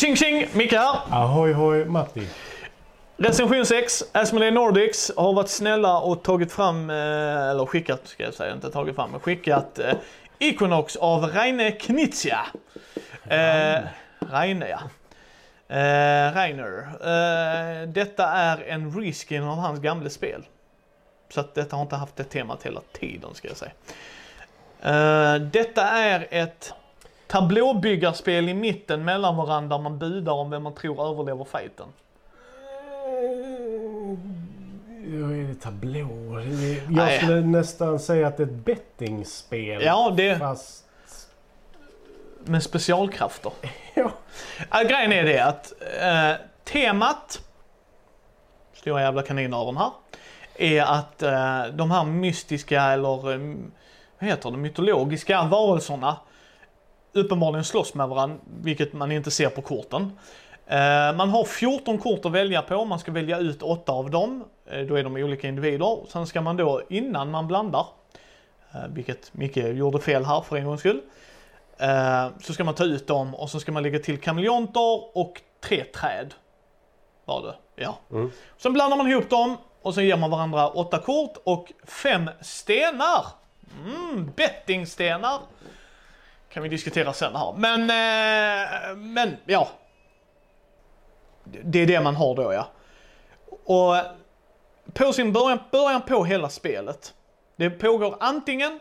Tjing tjing! Micke här. Ahoy hoj Matti. Recension 6, Asmodee Nordics har varit snälla och tagit fram, eh, eller skickat ska jag säga, inte tagit fram, men skickat eh, Equinox av Reine Knizia. Eh, Reine ja. Eh, Reiner. Eh, detta är en reskin av hans gamla spel. Så att detta har inte haft det temat hela tiden ska jag säga. Eh, detta är ett tablåbyggarspel i mitten mellan varandra man budar om vem man tror överlever fighten. Ja, är det tablå? Jag Nej. skulle nästan säga att det är ett bettingspel. Ja, det Fast... med specialkrafter. Ja. Äh, grejen är det att eh, temat, stora jävla kaninöron här, är att eh, de här mystiska eller eh, vad heter det, mytologiska varelserna uppenbarligen slåss med varandra, vilket man inte ser på korten. Eh, man har 14 kort att välja på, man ska välja ut 8 av dem. Eh, då är de olika individer. Sen ska man då, innan man blandar, eh, vilket Micke gjorde fel här för en gångs skull, så ska man ta ut dem och så ska man lägga till kameleonter och tre träd. Var det? Ja. Mm. Sen blandar man ihop dem och så ger man varandra åtta kort och fem stenar. Mm, bettingstenar. Kan vi diskutera sen här. Men, eh, men ja. Det är det man har då ja. Och på sin början, början på hela spelet. Det pågår antingen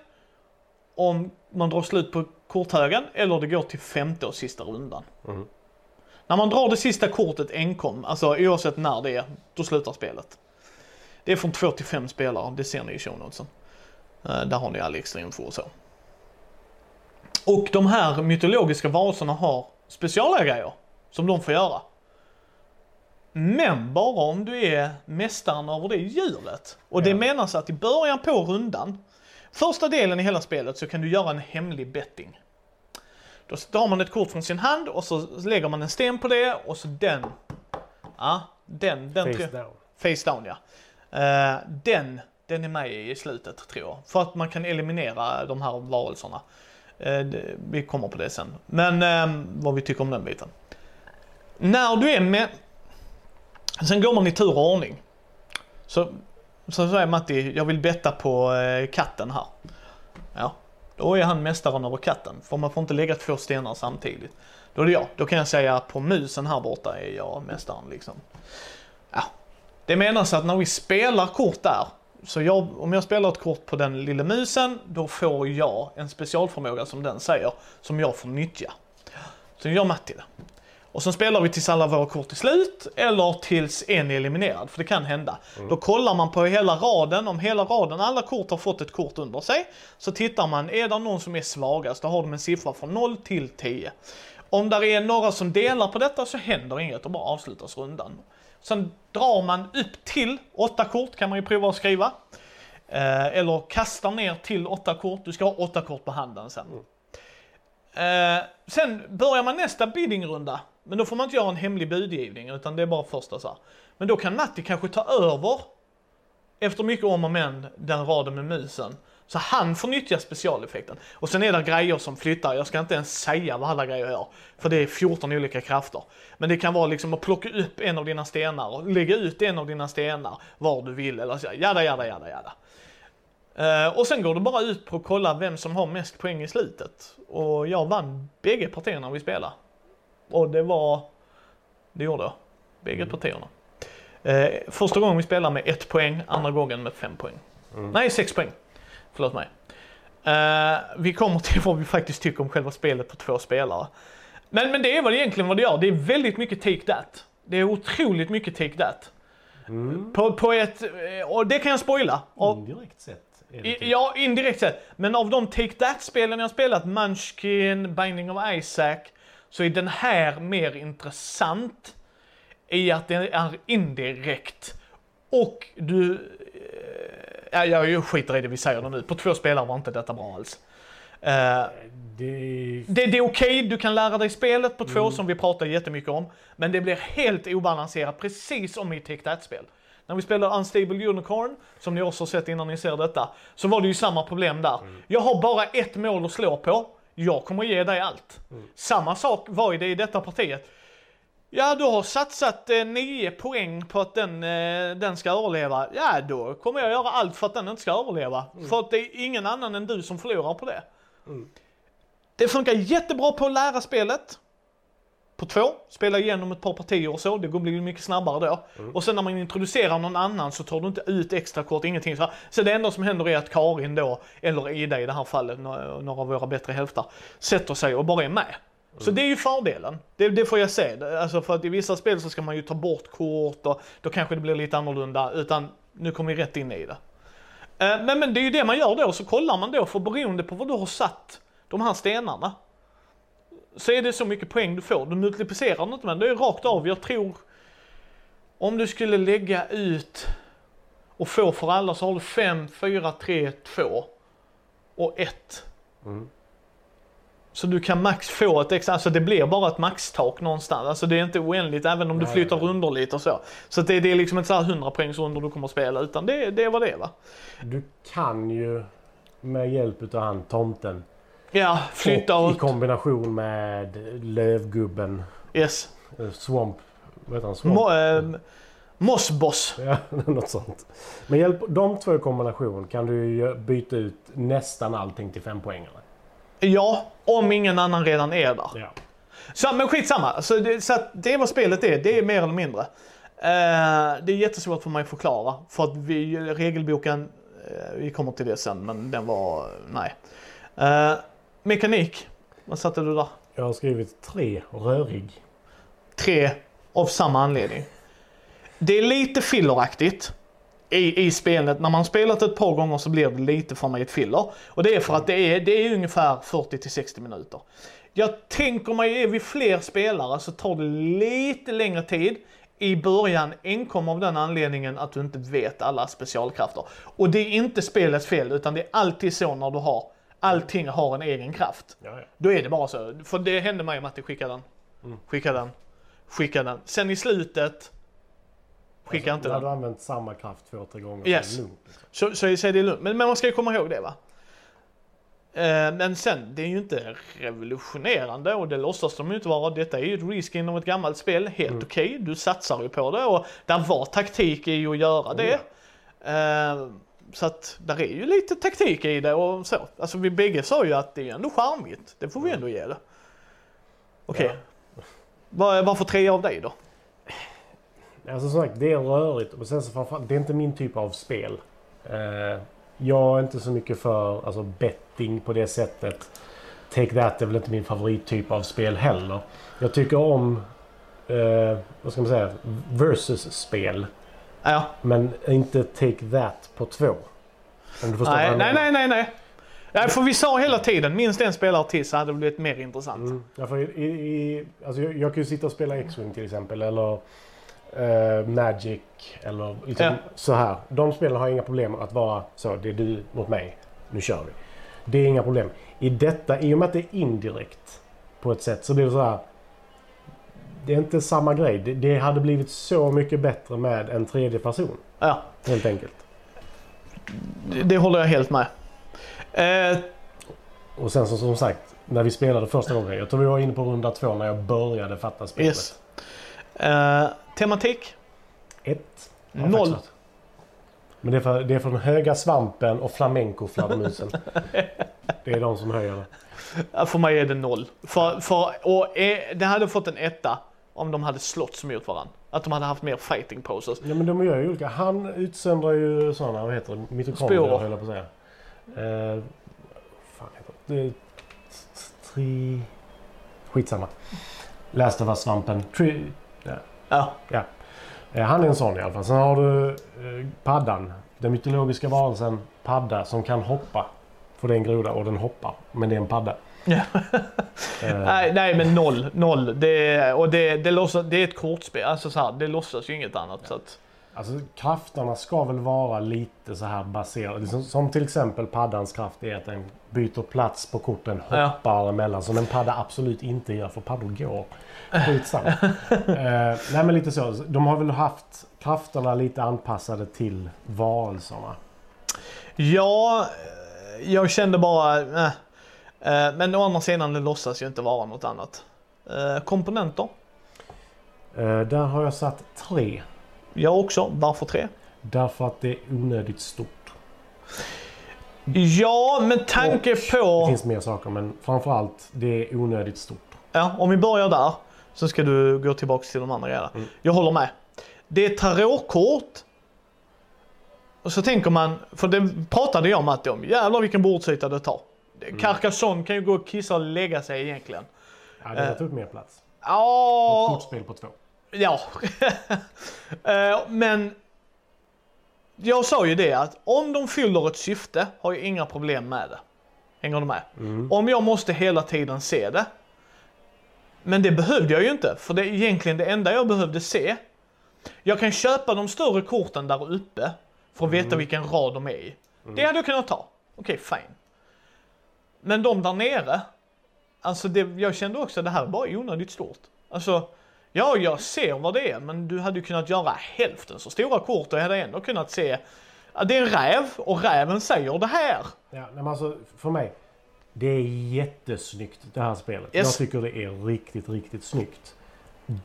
om man drar slut på korthögen eller det går till femte och sista rundan. Mm. När man drar det sista kortet enkom, alltså oavsett när det är, då slutar spelet. Det är från två till fem spelare, det ser ni i show notesen. Eh, Där har ni all info och så. Och de här mytologiska varelserna har speciella grejer som de får göra. Men bara om du är mästaren över det djuret. Och det Ja. menas att i början på rundan, första delen i hela spelet så kan du göra en hemlig betting. Då drar man ett kort från sin hand och så lägger man en sten på det och så den, ja, den, den Face down. Face down ja. Eh, den, den är med i slutet tror jag. För att man kan eliminera de här varelserna. Eh, vi kommer på det sen. Men eh, vad vi tycker om den biten. När du är med... Sen går man i tur och ordning. Så, så säger Matti, jag vill betta på eh, katten här. Ja, då är han mästaren över katten. För man får inte lägga två stenar samtidigt. Då är det jag. Då kan jag säga på musen här borta är jag mästaren liksom. Ja, det menas att när vi spelar kort där, så jag, om jag spelar ett kort på den lilla musen, då får jag en specialförmåga som den säger, som jag får nyttja. Så gör Matti det. Och sen spelar vi tills alla våra kort är slut, eller tills en är eliminerad, för det kan hända. Då kollar man på hela raden, om hela raden, alla kort har fått ett kort under sig, så tittar man, är det någon som är svagast, då har de en siffra från 0 till 10. Om där är några som delar på detta så händer inget och bara avslutas rundan. Sen drar man upp till åtta kort kan man ju prova att skriva. Eh, eller kastar ner till åtta kort. Du ska ha åtta kort på handen sen. Eh, sen börjar man nästa biddingrunda. Men då får man inte göra en hemlig budgivning utan det är bara första så här. Men då kan Matti kanske ta över efter mycket om och men den raden med musen. Så han får nyttja specialeffekten. Och sen är det grejer som flyttar. Jag ska inte ens säga vad alla grejer gör. För det är 14 olika krafter. Men det kan vara liksom att plocka upp en av dina stenar och lägga ut en av dina stenar var du vill. Eller så, jada, jada, jada, jada. Eh, och sen går det bara ut på att kolla vem som har mest poäng i slutet. Och jag vann bägge partierna vi spelade. Och det var... Det gjorde jag. Bägge partierna. Eh, första gången vi spelade med ett poäng, andra gången med fem poäng. Nej, sex poäng. Förlåt mig. Eh, vi kommer till vad vi faktiskt tycker om själva spelet på två spelare. Men, men det är väl egentligen vad det gör. Det är väldigt mycket take that. Det är otroligt mycket take that. Mm. På, på ett... eh, Och det kan jag spoila. Indirekt sett. I, ja, indirekt sett. Men av de take that-spelen jag har spelat, Munchkin, Binding of Isaac, så är den här mer intressant i att den är indirekt. Och du... Ja, jag skiter i det vi säger det nu. På två spelare var inte detta bra alls. Eh, Det... det, det är okej, du kan lära dig spelet på två som vi pratar jättemycket om. Men det blir helt obalanserat, precis som i Take That-spel. När vi spelade Unstable Unicorn, som ni också sett innan ni ser detta, så var det ju samma problem där. Jag har bara ett mål att slå på, jag kommer ge dig allt. Samma sak var det i detta partiet. Ja, du har satsat eh, 9 poäng på att den, eh, den ska överleva. Ja, då kommer jag göra allt för att den inte ska överleva. För att det är ingen annan än du som förlorar på det. Det funkar jättebra på att lära spelet. På två, spela igenom ett par partier och så, det går bli mycket snabbare då. Och sen när man introducerar någon annan så tar du inte ut extra kort, ingenting så här. Så det enda som händer är att Karin då, eller Ida i det här fallet, nå- några av våra bättre hälfter, sätter sig och bara är med. Så det är ju fördelen. Det, det får jag se. Alltså för att i vissa spel så ska man ju ta bort kort och då kanske det blir lite annorlunda. Utan nu kommer vi rätt in i det. Eh, Men, men det är ju det man gör då, så kollar man då, för beroende på vad du har satt de här stenarna. Så är det så mycket poäng du får. Du multiplicerar inte men det är rakt av. Jag tror om du skulle lägga ut och få för alla så har du 5, 4, 3, 2 och 1. Mm. Så du kan max få ett extra, alltså det blir bara ett maxtak någonstans. Alltså det är inte oändligt även om du Nej, flyttar nej. rundor lite och så. Så det, det är liksom inte så här 100 poängsrundor du kommer att spela utan det, det var det va. Du kan ju med hjälp utav han tomten Ja, flytta och och... i kombination med lövgubben Yes. eh, Swamp. Vad heter han? Swamp? Mo, eh, Mossboss. Ja, något sånt. Med hjälp de två i kombination kan du byta ut nästan allting till fem poängare. Ja, om ingen annan redan är där. Ja. Så, men skitsamma, så det, så att det är vad spelet är, det är mer eller mindre. Eh, det är jättesvårt för mig att förklara, för att vi, regelboken, eh, vi kommer till det sen, men den var, nej. Eh, mekanik, vad satte du där? Jag har skrivit tre rörig. Tre av samma anledning. Det är lite filleraktigt i, i spelet. När man spelat ett par gånger så blir det lite för mig ett filler. Och det är för att det är, det är ungefär 40 till 60 minuter. Jag tänker mig, är vi fler spelare så tar det lite längre tid i början enkom av den anledningen att du inte vet alla specialkrafter. Och det är inte spelets fel utan det är alltid så när du har, allting har en egen kraft. Ja, ja. Då är det bara så. För det hände mig Matti, skicka den. Skicka den. Skicka den. Sen i slutet, skicka inte När den. du har använt samma kraft två, tre gånger Yes. så är det lugnt. Så, så, så är det lugnt. Men, men man ska ju komma ihåg det va. Eh, men sen, det är ju inte revolutionerande och det låtsas de ju inte vara. Detta är ju ett reskin av ett gammalt spel. Helt okej, du satsar ju på det och där var taktik i att göra det. Eh, så att där är ju lite taktik i det och så. Alltså vi bägge sa ju att det är ändå charmigt. Det får vi ändå ge det. Okej. Vad, vad får tre av dig då? Alltså som sagt, det är rörigt. Och sen så framförallt, det är inte min typ av spel. Eh, jag är inte så mycket för alltså, betting på det sättet. Take That är väl inte min favorittyp av spel heller. Jag tycker om, eh, vad ska man säga, versus-spel. Ja. Men inte Take That på två. Om du förstår Nej, nej, nej, nej, nej. Nej, för vi sa hela tiden, minst en spelare till så hade det blivit mer intressant. Mm. Ja, för i, i, alltså jag, jag kan ju sitta och spela X-Wing till exempel. Eller eh, Magic. Eller liksom Ja. så här. De spelen har inga problem att vara så. Det är du mot mig. Nu kör vi. Det är inga problem. I detta, i och med att det är indirekt på ett sätt så blir det så här. Det är inte samma grej. Det, det hade blivit så mycket bättre med en tredje person. Ja, Helt enkelt. det, det håller jag helt med. Eh, Och sen så, som sagt. När vi spelade första gången. Jag tror vi var inne på runda två när jag började fatta spelet. yes. Eh, tematik? Ett. Noll. Men det är, för, det är för den höga svampen och flamenco-fladdermusen. det är de som höjer det. Ja, För mig är det noll. För, för, och eh, det hade fått en etta om de hade slått mot varandra. Att de hade haft mer fighting poses. Ja men de gör ju olika. Han utsöndrar ju sådana, vad heter det? Mitokondrier höll jag på att säga. Eh, fan heter det? är Tri... Skitsamma. Last of Us-svampen. Tri... Ja, Eh, han är en sån i alla fall. Sen har du eh, paddan. Den mytologiska varelsen padda som kan hoppa. För det är en groda och den hoppar. Men det är en padda. Ja. Eh, nej, nej men noll. Noll. Det, och det, det, låtsas, det är ett kortspel. Alltså så här, det låtsas ju inget annat. Så att, Alltså krafterna ska väl vara lite så här baserade. Som, som till exempel paddans kraft är att den byter plats på korten, Ja. hoppar emellan. Som en padda absolut inte gör för paddor går. Skitsamma. eh, nej men lite så. De har väl haft krafterna lite anpassade till varelserna. ja, eh, jag kände bara... Eh, eh, men å andra sidan, det låtsas ju inte vara något annat. Eh, komponenter? Eh, där har jag satt tre. Jag också. Varför tre? Därför att det är onödigt stort. Ja, med tanke Det på... finns mer saker men framförallt det är onödigt stort. Ja, om vi börjar där så ska du gå tillbaka till de andra grejerna. Mm. Jag håller med. Det är tarotkort. Och så tänker man, för det pratade jag med Matti om, jävlar vilken bordsyta det tar. Mm. Carcassonne kan ju gå och kissa och lägga sig egentligen. Ja, det Eh. har tagit mer plats. Och ett Ja, kortspel på två. Ja. Eh, Men jag sa ju det att om de fyller ett syfte har jag inga problem med det. Hänger du med? Mm. Om jag måste hela tiden se det. Men det behövde jag ju inte, för det är egentligen det enda jag behövde se. Jag kan köpa de större korten där uppe för att veta vilken rad de är i. Det hade jag kunnat ta. Okej, fine. Men de där nere, alltså det, jag kände också att det här är bara onödigt stort. Alltså, ja, jag ser vad det är, men du hade ju kunnat göra hälften så stora kort och jag hade ändå kunnat se att det är en räv och räven säger det här. Ja, men alltså för mig. Det är jättesnyggt det här spelet. Yes. Jag tycker det är riktigt, riktigt snyggt.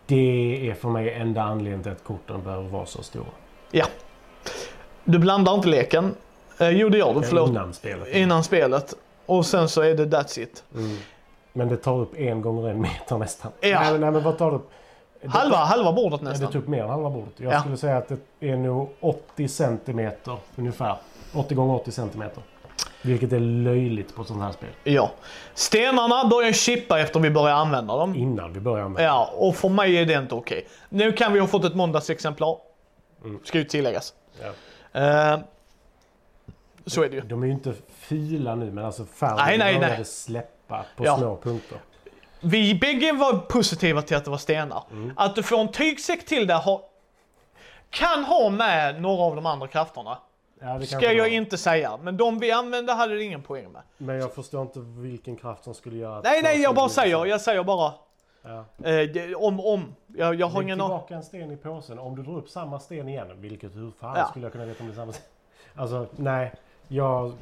Det är för mig enda anledningen till att korten behöver vara så stora. Ja. Du blandar inte leken. Eh, jo, det gör du. Förlåt. Innan spelet. Innan spelet. Och sen så är det that's it. Mm. Men det tar upp en gånger en meter nästan. Ja. Nej, nej men vad tar det upp? Det- Halva, halva bordet Ja, det nästan. tog upp mer än halva bordet. Jag Ja. skulle säga att det är nog 80 centimeter ungefär. 80 gånger 80 centimeter. Vilket är löjligt på ett sånt här spel. Ja. Stenarna börjar chippa efter vi börjar använda dem. Innan vi börjar med. Ja, och för mig är det inte okej. Nu kan vi ha fått ett måndagsexemplar. Mm. Ska ju tilläggas. Ja. Eh, så är det ju. De är ju inte fula nu men alltså färgen Nej, nej, började nej. släppa på Ja. små punkter. Vi bägge var positiva till att det var stenar. Mm. Att du får en tygsäck till det har, kan ha med några av de andra krafterna. Ja, det Ska jag var. inte säga. Men de vi använde hade det ingen poäng med. Men jag förstår inte vilken kraft som skulle göra. Nej, nej, jag bara säger. Jag säger bara. Ja. Eh, det, om, om. Jag, jag har ingen tillbaka en sten i påsen. Om du drar upp samma sten igen, vilket hur fan Ja. skulle jag kunna veta om det är samma sten? Alltså, nej. Jag...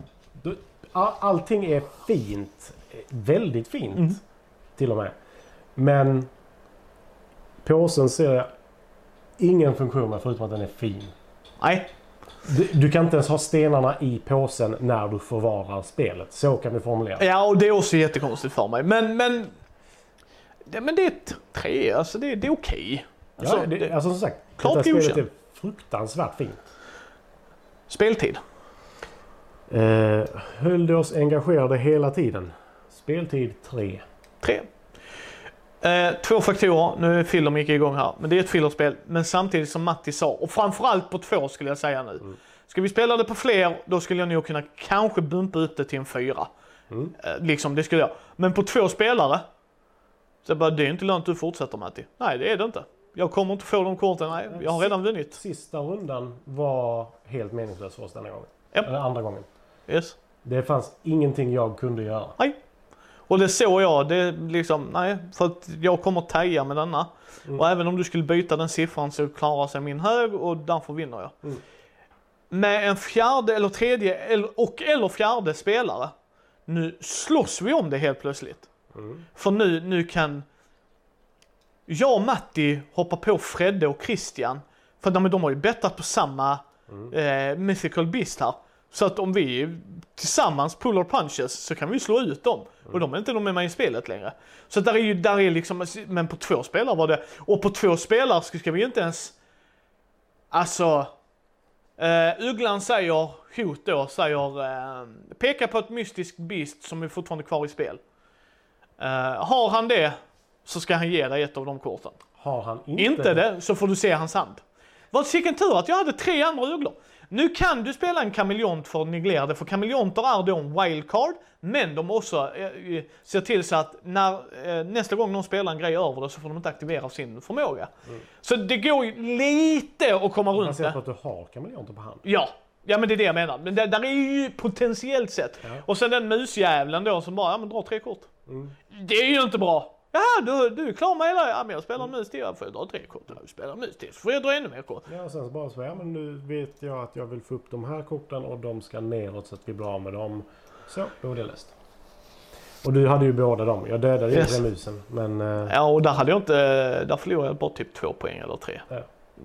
du- all- Allting är fint. Väldigt fint. Mm. Till och med. Men påsen ser jag ingen funktion med förutom att den är fin. Nej. Du, du kan inte ens ha stenarna i påsen när du förvarar spelet. Så kan vi formulera Ja, och det är också jättekonstigt för mig. Men, men. Det, men det är tre. Alltså det, det är okej. Alltså, ja, det, alltså som sagt, klart spelet godkänt. är fruktansvärt fint. speltid. Eh, höll det oss engagerade hela tiden? Speltid 3. Tre. Eh, två faktorer. Nu är Filler mycket igång här. Men det är ett fillerspel. Men samtidigt som Matti sa, och framförallt på två skulle jag säga nu. Mm. Ska vi spela det på fler, då skulle jag nog kunna kanske bumpa upp det till en fyra. Mm. Eh, liksom, det skulle jag. Men på två spelare, så bara, det är inte lönt du fortsätter Matti. Nej, det är det inte. Jag kommer inte få de korten, nej. Jag har redan vunnit. Sista rundan var helt meningslös för oss denna gången. Japp. Eller andra gången. Yes. Det fanns ingenting jag kunde göra. Och det såg jag, det är liksom, nej, för att jag kommer taja med denna. Mm. Och även om du skulle byta den siffran så klarar sig min hög och därför vinner jag. Mm. Med en fjärde eller tredje eller, och eller fjärde spelare, nu slåss vi om det helt plötsligt. Mm. För nu, nu kan jag och Matti hoppa på Fredde och Christian. För de, de har ju bettat på samma Mm. eh, Mythical Beast här. Så att om vi tillsammans puller punches så kan vi slå ut dem. Och de är inte de med i spelet längre. Så där är ju, där är liksom, men på två spelare var det, och på två spelare ska ska vi ju inte ens, alltså, eh, Ugglan säger, hot då, säger, eh, peka på ett mystiskt beast som är fortfarande kvar i spel. Eh, har han det så ska han ge dig ett av de korten. Har han inte, Inte det så får du se hans hand. Vad vilken tur att jag hade tre andra ugglor. Nu kan du spela en kameleont för att neglera det, för kameleonter är då en wildcard, men de också eh, eh, ser till så att när, eh, nästa gång någon spelar en grej över det så får de inte aktivera sin förmåga. Så det går ju lite att komma runt Baserat det. på att du har kameleonter på hand. Ja, ja men det är det jag menar. Men det, där är ju potentiellt sett. Ja. Och sen den musjävlen då som bara, ja men dra tre kort. Mm. Det är ju inte bra. Ja, du, du är klar med hela, ja men jag spelar mus till, jag får jag dra tre kort. Jag spelar en mus till, så får jag dra ännu mer kort. Ja, och sen så bara så, ja men nu vet jag att jag vill få upp de här korten och de ska neråt så att vi blir av med dem. Så, då är det löst. Och du hade ju båda dem. Jag dödade ju Yes. remusen. Men eh, Ja, och där hade jag inte, där förlorade jag bara typ två poäng eller tre. Ja.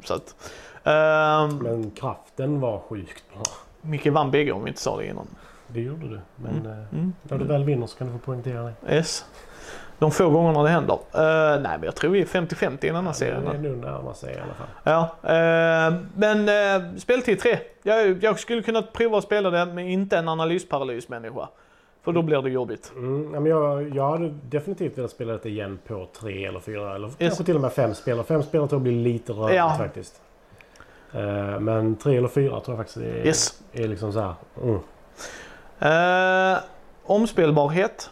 Så att, ehm, Men kraften var sjukt bra. Micke vann bägge om vi inte sa det innan. Det gjorde du. Men eh, Mm. när du väl vinner så kan du få poängtera det. Yes. De få gångerna det händer. Eh, nej, men jag tror vi är 50-50 i den här Ja, serien. det är nog närmar sig i alla fall. Ja, eh, men eh, speltid 3. Jag, jag skulle kunna prova att spela det med inte en analysparalysmänniska. För då blir det jobbigt. Mm, men jag, jag hade definitivt velat spela det igen på tre eller fyra eller kanske till och med fem spelare. Fem spelare tror jag blir lite rörigt Ja. faktiskt. Eh, men tre eller fyra tror jag faktiskt är, Yes. är liksom så här. Mm. Eh, omspelbarhet.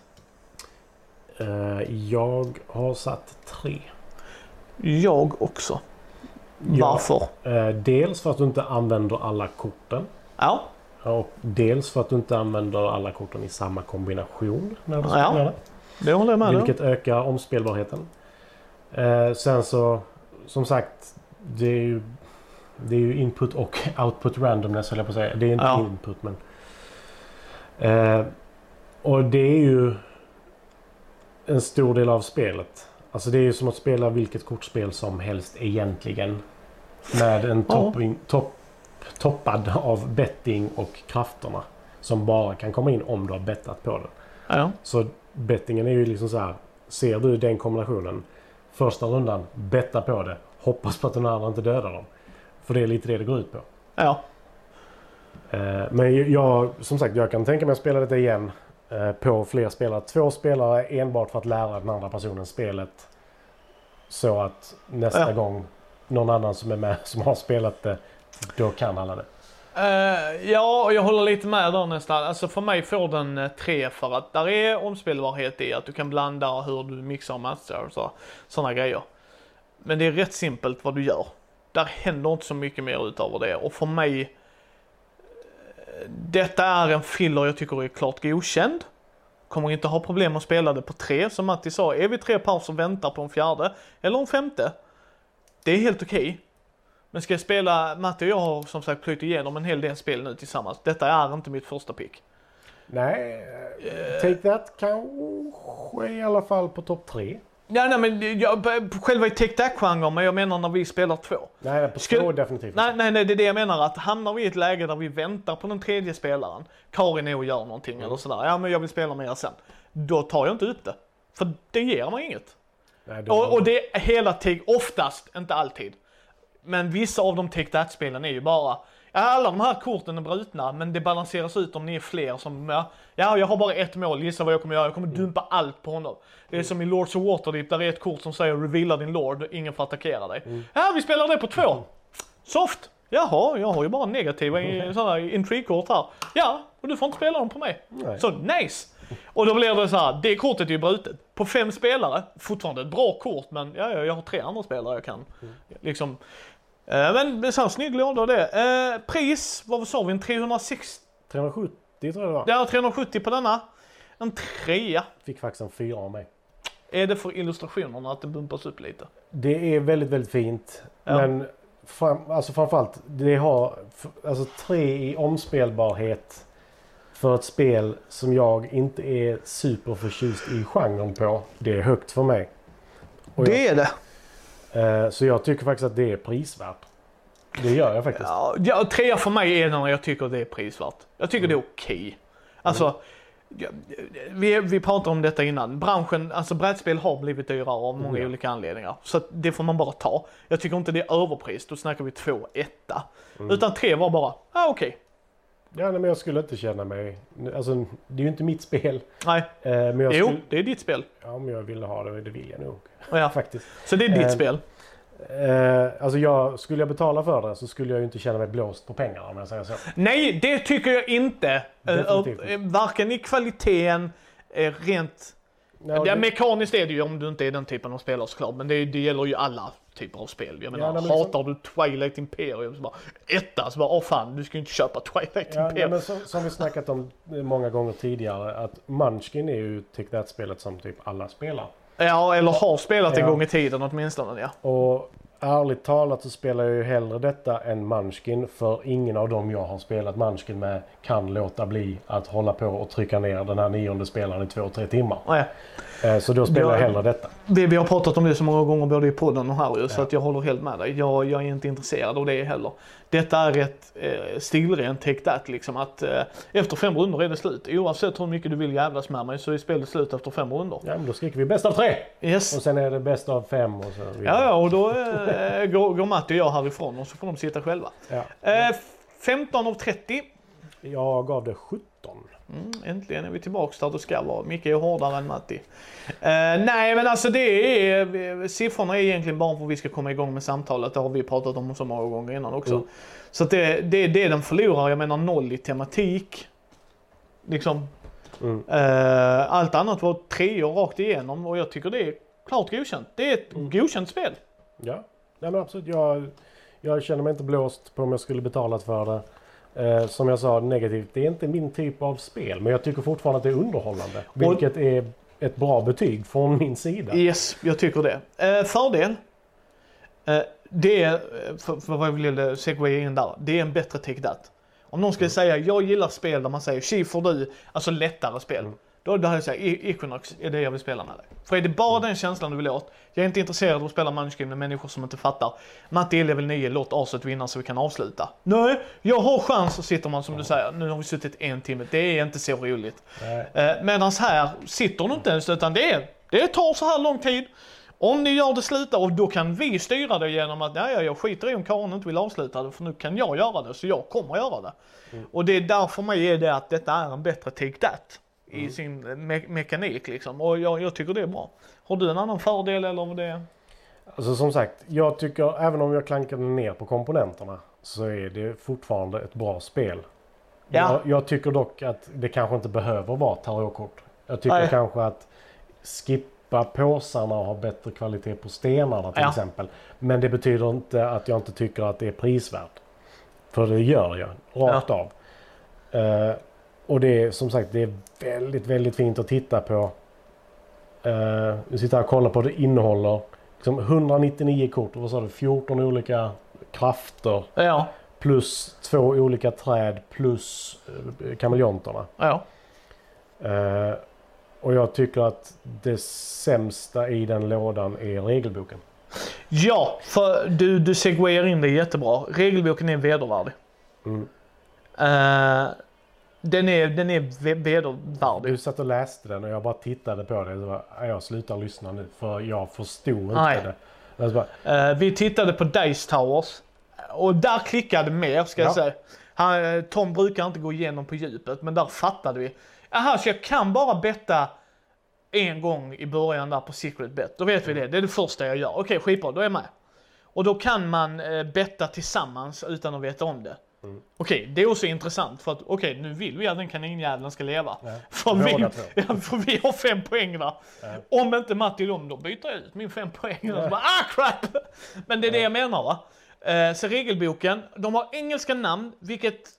Eh, jag har satt tre. Jag också. Ja. Varför? Eh, dels för att du inte använder alla korten. Ja, Och dels för att du inte använder alla korten i samma kombination när du Ja. spelar det. det håller jag med. Vilket ökar omspelbarheten. Eh, sen så, som sagt, det är ju, det är ju input och output randomness höll jag på att säga. Det är inte Ja. input men... Och det är ju en stor del av spelet. Alltså det är ju som att spela vilket kortspel som helst egentligen. Med en topping, topp, toppad av betting och krafterna. Som bara kan komma in om du har bettat på det. Ja. Så bettingen är ju liksom så här. Ser du den kombinationen. Första rundan, betta på det. Hoppas på att den andra inte dödar dem. För det är lite det det går ut på. ja. Eh, Men jag, som sagt, jag kan tänka mig att spela detta igen. Eh, På fler spelare. Två spelare enbart för att lära den andra personen spelet. Så att nästa Ja. gång någon annan som är med som har spelat det. Då kan alla det. Eh, ja, jag håller lite med där nästan. Alltså för mig får den eh, tre för att där är omspelbarhet i att du kan blanda hur du mixar och matchar och så, sådana grejer. Men det är rätt simpelt vad du gör. Där händer inte så mycket mer utöver det och för mig detta är en filler jag tycker är klart godkänd. Kommer inte ha problem att spela det på tre som Matti sa. Är vi tre par som väntar på en fjärde eller en femte. Det är helt okej. Men ska jag spela, Matti och jag har som sagt plöjt igenom en hel del spel nu tillsammans. Detta är inte mitt första pick. Nej, eh, Take That kanske i alla fall på topp tre. Ja, nej men jag, själva i Take That-genren, men jag menar när vi spelar två. Nej, på Skulle- två definitivt. Nej, nej, nej, det är det jag menar. Att hamnar vi i ett läge där vi väntar på den tredje spelaren, Karin är och gör någonting eller sådär, ja men jag vill spela med er sen. Då tar jag inte ut det. För det ger mig inget. Nej, då- Och, och det är hela tiden, oftast, inte alltid. Men vissa av de Take That-spelen är ju bara, alla de här korten är brutna men det balanseras ut om ni är fler som, ja, ja jag har bara ett mål, gissa vad jag kommer göra, jag kommer dumpa allt på honom. Det är som i Lords of Waterdeep, där är ett kort som säger reveala din Lord, ingen får attackera dig. Ja, vi spelar det på två. Soft! Jaha, jag har ju bara negativa i sådana intrigue-kort här. Ja, och du får inte spela dem på mig. Nej. Så nice! Och då blir det så här, det kortet är ju brutet. På fem spelare, fortfarande ett bra kort men ja, ja, jag har tre andra spelare jag kan. Liksom. Eh, men så här, snygg låda det. Eh, pris, vad sa vi, en 360? 370 tror jag det var. Ja, 370 på denna. En trea. Fick faktiskt en fyra av mig. Är det för illustrationerna att det bumpas upp lite? Det är väldigt, väldigt fint. Ja. Men fram, alltså framförallt, det har alltså tre i omspelbarhet för ett spel som jag inte är superförtjust i genren på. Det är högt för mig. Och jag, är det. Eh, så jag tycker faktiskt att det är prisvärt. Det gör jag faktiskt. Ja, trea för mig är när jag tycker det är prisvärt. Jag tycker det är okej. Alltså, ja, vi, vi pratade om detta innan. Branschen, alltså brädspel har blivit dyrare av många Ja. olika anledningar. Så det får man bara ta. Jag tycker inte det är överpris, då snackar vi två etta. Utan tre var bara, ah, okej. Ja, nej, men jag skulle inte känna mig... Alltså, det är ju inte mitt spel. Nej, Eh, men jag jo, skulle, det är ditt spel. ja, om jag ville ha det, det vill jag nog. Ja, Faktiskt. så det är ditt Eh, spel. Eh, alltså jag, skulle jag betala för det så skulle jag ju inte känna mig blåst på pengar om jag säger så. Nej, det tycker jag inte. Eh, Definitivt eh, Varken i kvaliteten, rent Ja, det- mekaniskt är det ju om du inte är den typen av spelare såklart, men det, det gäller ju alla typer av spel. Jag menar, nej, men liksom- hatar du Twilight Imperium så bara etta, så bara åh fan, du ska ju inte köpa Twilight Ja, nej, Imperium. men som, som vi snackat om många gånger tidigare att Munchkin är ju Take That-spelet som typ alla spelar. Ja, eller har spelat en Ja. gång i tiden åtminstone ja. Och ärligt talat så spelar jag ju hellre detta än Munchkin. För ingen av dem jag har spelat Munchkin med kan låta bli att hålla på och trycka ner den här nionde spelaren i två, tre timmar. Nej. Eh, Så då spelar jag Ja. hellre detta. Vi, vi har pratat om det så många gånger både i podden och här ju, så att jag håller helt med dig. Jag, jag är inte intresserad av det heller. Detta är ett eh, stilrent take that liksom att eh, efter fem runder är det slut. Oavsett hur mycket du vill jävlas med mig så är spelet slut efter fem runder. Ja, men då skriker vi bäst av tre! Yes. Och sen är det bäst av fem och så vidare. Ja, ja, och då eh, går, går Matti och jag härifrån och så får de sitta själva. Ja. Eh, 15 av 30. Jag gav det 17. Mm, äntligen är vi tillbaks där det ska vara. Micke är hårdare än Matti. Eh, nej men alltså det är, siffrorna är egentligen bara för att vi ska komma igång med samtalet. Det har vi pratat om så många gånger innan också. Mm. Så att det, det, det den förlorar, jag menar noll i tematik. Liksom. Mm. Eh, allt annat var treor rakt igenom och jag tycker det är klart godkänt. Det är ett Mm. godkänt spel. Ja, Nej, men absolut. Jag, jag känner mig inte blåst på om jag skulle betalat för det. Eh, som jag sa negativt, det är inte min typ av spel. Men jag tycker fortfarande att det är underhållande. Vilket är ett bra betyg från min sida. Yes, jag tycker det. Eh, fördel. Eh, det är, eh, för, för vad jag ville segwaya in där, det är en bättre take that. Om någon skulle säga, jag gillar spel där man säger, tji får du, alltså lättare spel. Mm. Då, då hade jag sagt, "E- Equinox är det jag vill spela med dig. För är det bara den känslan du vill åt, jag är inte intresserad av att spela Munchkin med människor som inte fattar. Matte är level 9, låt aset vinna så vi kan avsluta. Nej, jag har chans, så sitter man som du säger, nu har vi suttit en timme, det är inte så roligt. Eh, Medan här sitter du inte ens utan det, är, det tar så här lång tid. Om ni gör det sluta och då kan vi styra det genom att nej, jag skiter i om Karin inte vill avsluta det för nu kan jag göra det så jag kommer göra det. Och det är därför för mig är det att detta är en bättre take that i sin me- mekanik liksom och jag, jag tycker det är bra. Har du en annan fördel eller vad det är? Alltså som sagt, jag tycker även om jag klankade ner på komponenterna så är det fortfarande ett bra spel. Ja. Jag, jag tycker dock att det kanske inte behöver vara tarotkort. Jag tycker Nej. kanske att skippa påsarna och ha bättre kvalitet på stenarna till Ja. exempel. Men det betyder inte att jag inte tycker att det är prisvärt. För det gör jag, rakt av. Eh, och det är som sagt det är väldigt, väldigt fint att titta på. Uh, vi sitter här och kollar på det innehåller liksom 199 kort och vad sa du, 14 olika krafter Ja, plus två olika träd plus uh, kameleonterna. ja. Eh, och jag tycker att det sämsta i den lådan är regelboken. Ja, för du, du segwayar in det jättebra. Regelboken är vedervärdig. Mm. Eh, den är, den är ve- vedervärdig. Du satt och läste den och jag bara tittade på det. Så bara, "Nej, jag slutar lyssna nu för jag förstod inte Nej. det. Jag bara, Eh, vi tittade på Dice Towers och där klickade mer ska jag Ja. säga. Han, eh, Tom brukar inte gå igenom på djupet men där fattade vi. Aha, så jag kan bara betta en gång i början där på Secret Bet. Då vet vi det. Det är det första jag gör. Okej, skitbra. Då är jag med. Och då kan man eh, betta tillsammans utan att veta om det. Mm. Okej, det är också intressant för att okej, nu vill vi att den kaninjäveln ska leva. Ja, För, vi, ja, för vi har fem poäng där. Ja. Om inte Matti dem, då byter jag ut min fem poäng. Och så bara, ah crap! Men det är det jag menar va. Eh, så regelboken, de har engelska namn, vilket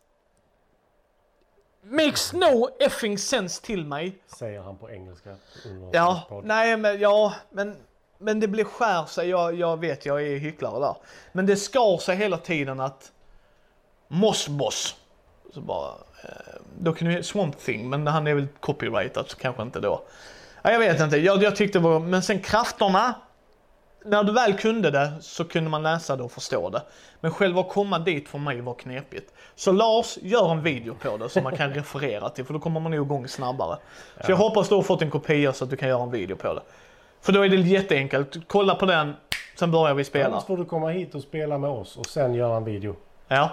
makes no effing sense till mig. säger han på engelska. Ja, nej men ja, men, men det blir skär sig. Jag, jag vet, jag är hycklare där. Men det skar sig hela tiden att Moss Boss. Så bara, eh, då kunde vi Swamp Thing, men han är väl copyrightat så kanske inte då. Ja, jag vet inte, jag, jag tyckte det var, men sen krafterna. När du väl kunde det så kunde man läsa det och förstå det. Men själva att komma dit för mig var knepigt. Så Lars, gör en video på det som man kan referera till för då kommer man nog igång snabbare. Så jag hoppas du har fått en kopia så att du kan göra en video på det. För då är det jätteenkelt. Kolla på den, sen börjar vi spela. Annars får du komma hit och spela med oss och sen göra en video. Ja,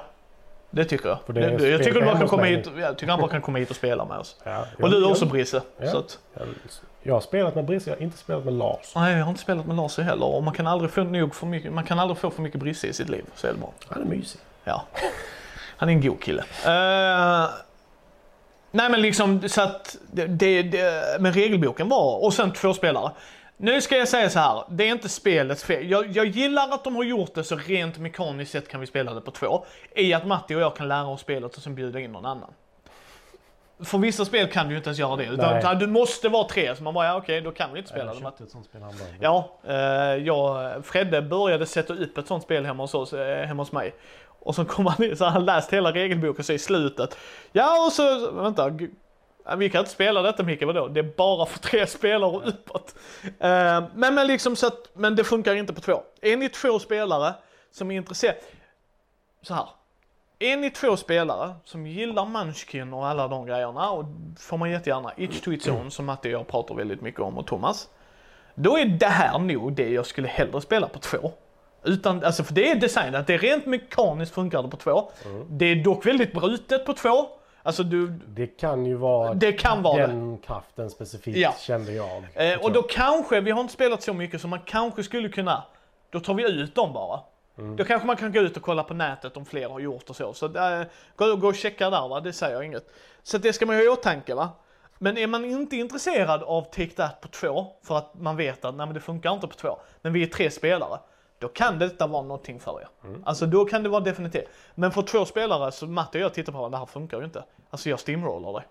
det tycker jag. För det Det- jag, tycker bara hemma kan komma hit, jag tycker han bara kan komma hit och spela med oss. Ja, Och du också Brisse. Ja. Så att, jag, har spelat med Brisse, jag har inte spelat med Lars. nej, jag har inte spelat med Lars heller och man kan aldrig få nog för mycket, man kan aldrig få för mycket Brisse i sitt liv. Så är det bra. Han är mysig. Ja. Han är en god kille. Eh, nej men liksom så att det, det, det, men regelboken var, och sen två spelare. Nu ska jag säga så här, det är inte spelets fel. Jag, jag gillar att de har gjort det så rent mekaniskt sett kan vi spela det på två. I att Matti och jag kan lära oss spelet och sen bjuda in någon annan. För vissa spel kan du ju inte ens göra det. Utan, du måste vara tre. Så man bara, ja okej, då kan vi inte spela Jag det. ett sånt spel. Ja, eh, jag, Fredde började sätta upp ett sånt spel hemma hos, oss, eh, hemma hos mig. Och så kom han in, så han läst hela regelboken så i slutet. Ja och så, vänta. Vi kan inte spela detta Micke, vadå? Det är bara för tre spelare och uppåt. Eh, men, men liksom så att, men det funkar inte på två. Är ni två spelare som är intresserade, så här. Är ni två spelare som gillar Munchkin och alla de grejerna och får man jättegärna Itch to its own som Matti och jag pratar väldigt mycket om och Thomas. Då är det här nog det jag skulle hellre spela på två. Utan, alltså för det är designat, det är rent mekaniskt funkar det på två. Det är dock väldigt brutet på två. Alltså du, Det kan ju vara det kan vara det. kraften specifikt Ja. kände jag. Eh, och då kanske, vi har inte spelat så mycket så man kanske skulle kunna, då tar vi ut dem bara. Då kanske man kan gå ut och kolla på nätet om fler har gjort och så. Så äh, gå, gå och checka där va, det säger jag inget. Så det ska man ju ha i åtanke va. Men är man inte intresserad av Take That på två, för att man vet att nej, men det funkar inte på två, men vi är tre spelare. Då kan detta vara någonting för er. Alltså då kan det vara definitivt. Men för två spelare så Matte och jag tittar på det här funkar ju inte. Alltså jag steamrollar det.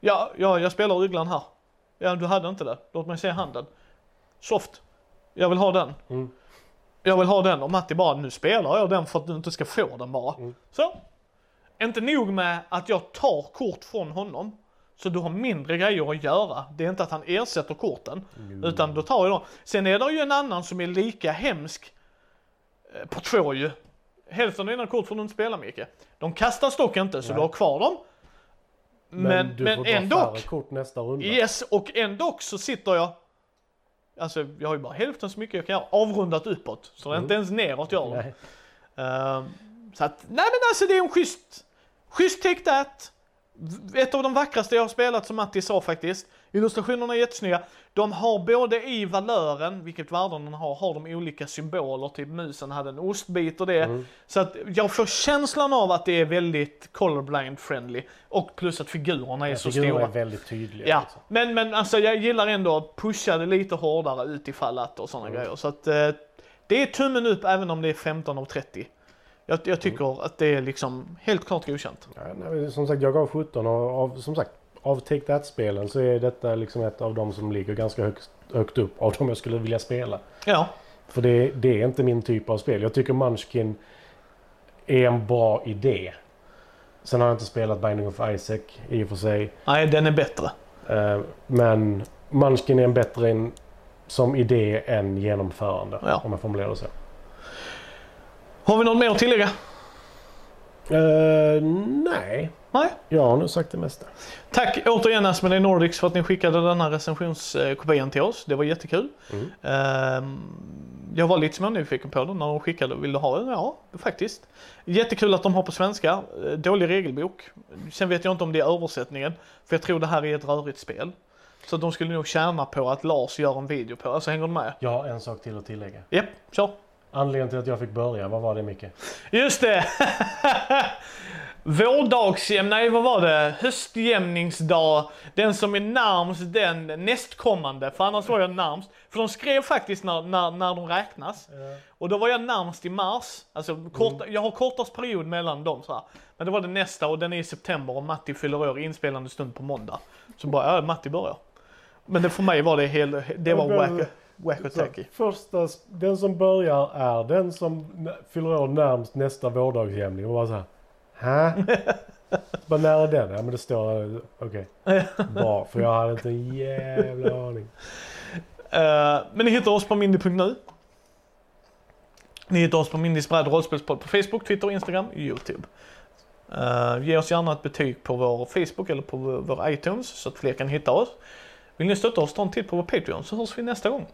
Ja, ja, jag spelar ugglan här. Ja, du hade inte det. Låt mig se handen. Soft. Jag vill ha den. Mm. Jag vill ha den och Matti bara, nu spelar jag den för att du inte ska få den bara. Så. Inte nog med att jag tar kort från honom. Så du har mindre grejer att göra. Det är inte att han ersätter korten. Utan då tar jag dem. Sen är det ju en annan som är lika hemsk. eh, På två ju. Hälften av dina kort får du inte spela Micke. De kastas dock inte så Nej. du har kvar dem. Men, Men, du men, ändå. kort nästa runda. Yes, och ändå så sitter jag Alltså jag har ju bara hälften så mycket jag kan göra, avrundat uppåt. Så det är inte ens neråt gör det. Nej. Ehm, så att, nej men alltså det är en schysst, schysst take that. Ett av de vackraste jag har spelat som Matti sa faktiskt. Illustrationerna är jättesnygga. De har både i valören, vilket värde den har, har de olika symboler. Typ musen hade en ostbit och det. Mm. Så att jag får känslan av att det är väldigt colorblind friendly. Och plus att figurerna är så Figurerna stora. är väldigt tydliga. Ja, liksom. men, men alltså jag gillar ändå att pusha det lite hårdare utifall att och sådana Mm. grejer. Så att eh, det är tummen upp även om det är 15 av 30. Jag, jag tycker Mm. att det är liksom helt klart godkänt. Ja, som sagt, jag gav 17 och av, som sagt, av Take That-spelen så är detta liksom ett av de som ligger ganska högt, högt upp av de jag skulle vilja spela. Ja, För det, det är inte min typ av spel. Jag tycker Munchkin är en bra idé. Sen har jag inte spelat Binding of Isaac i och för sig. nej den är bättre. Eh, men Munchkin är en bättre en, som idé än genomförande. Ja. Om jag formulerar det så. Har vi något mer att tillägga? Eh, nej, Nej. jag har nog sagt det mesta. Tack återigen Asmodee Nordics för att ni skickade den här recensionskopian till oss. Det var jättekul. Mm. Ehm, jag var lite smånyfiken på den när de skickade. Vill du ha den? Ja, faktiskt. Jättekul att de har på svenska. Eh, Dålig regelbok. Sen vet jag inte om det är översättningen. För jag tror det här är ett rörigt spel. Så de skulle nog tjäna på att Lars gör en video på. Alltså hänger du med? Har en sak till att tillägga. Japp, kör. Anledningen till att jag fick börja, vad var det Micke? Just det! Vårdagsjäm... Nej, vad var det? Höstjämningsdag. Den som är närmst den nästkommande. För annars var jag närmst. För de skrev faktiskt när, när, när de räknas. Och då var jag närmst i mars. Alltså, kort, jag har kortast period mellan dem så här. Men det var det nästa och den är i september och Matti fyller år inspelande stund på måndag. Så bara, ja Matti börjar. Men det för mig var det hel, det var wack, wack och Så, tacky. första, den som börjar är den som fyller år närmst nästa vårdagsjämning. Och bara så här. Hä? bara när är den? Ja men det står... Okej. Bra, för jag hade inte en jävla aning. Eh, men ni hittar oss på mindy.nu. Ni hittar oss på Mindys bräd rollspelspodd på Facebook, Twitter, Instagram, Youtube. Uh, ge oss gärna ett betyg på vår Facebook eller på vår vår iTunes så att fler kan hitta oss. Vill ni stötta oss, ta en titt på vår Patreon så hörs vi nästa gång.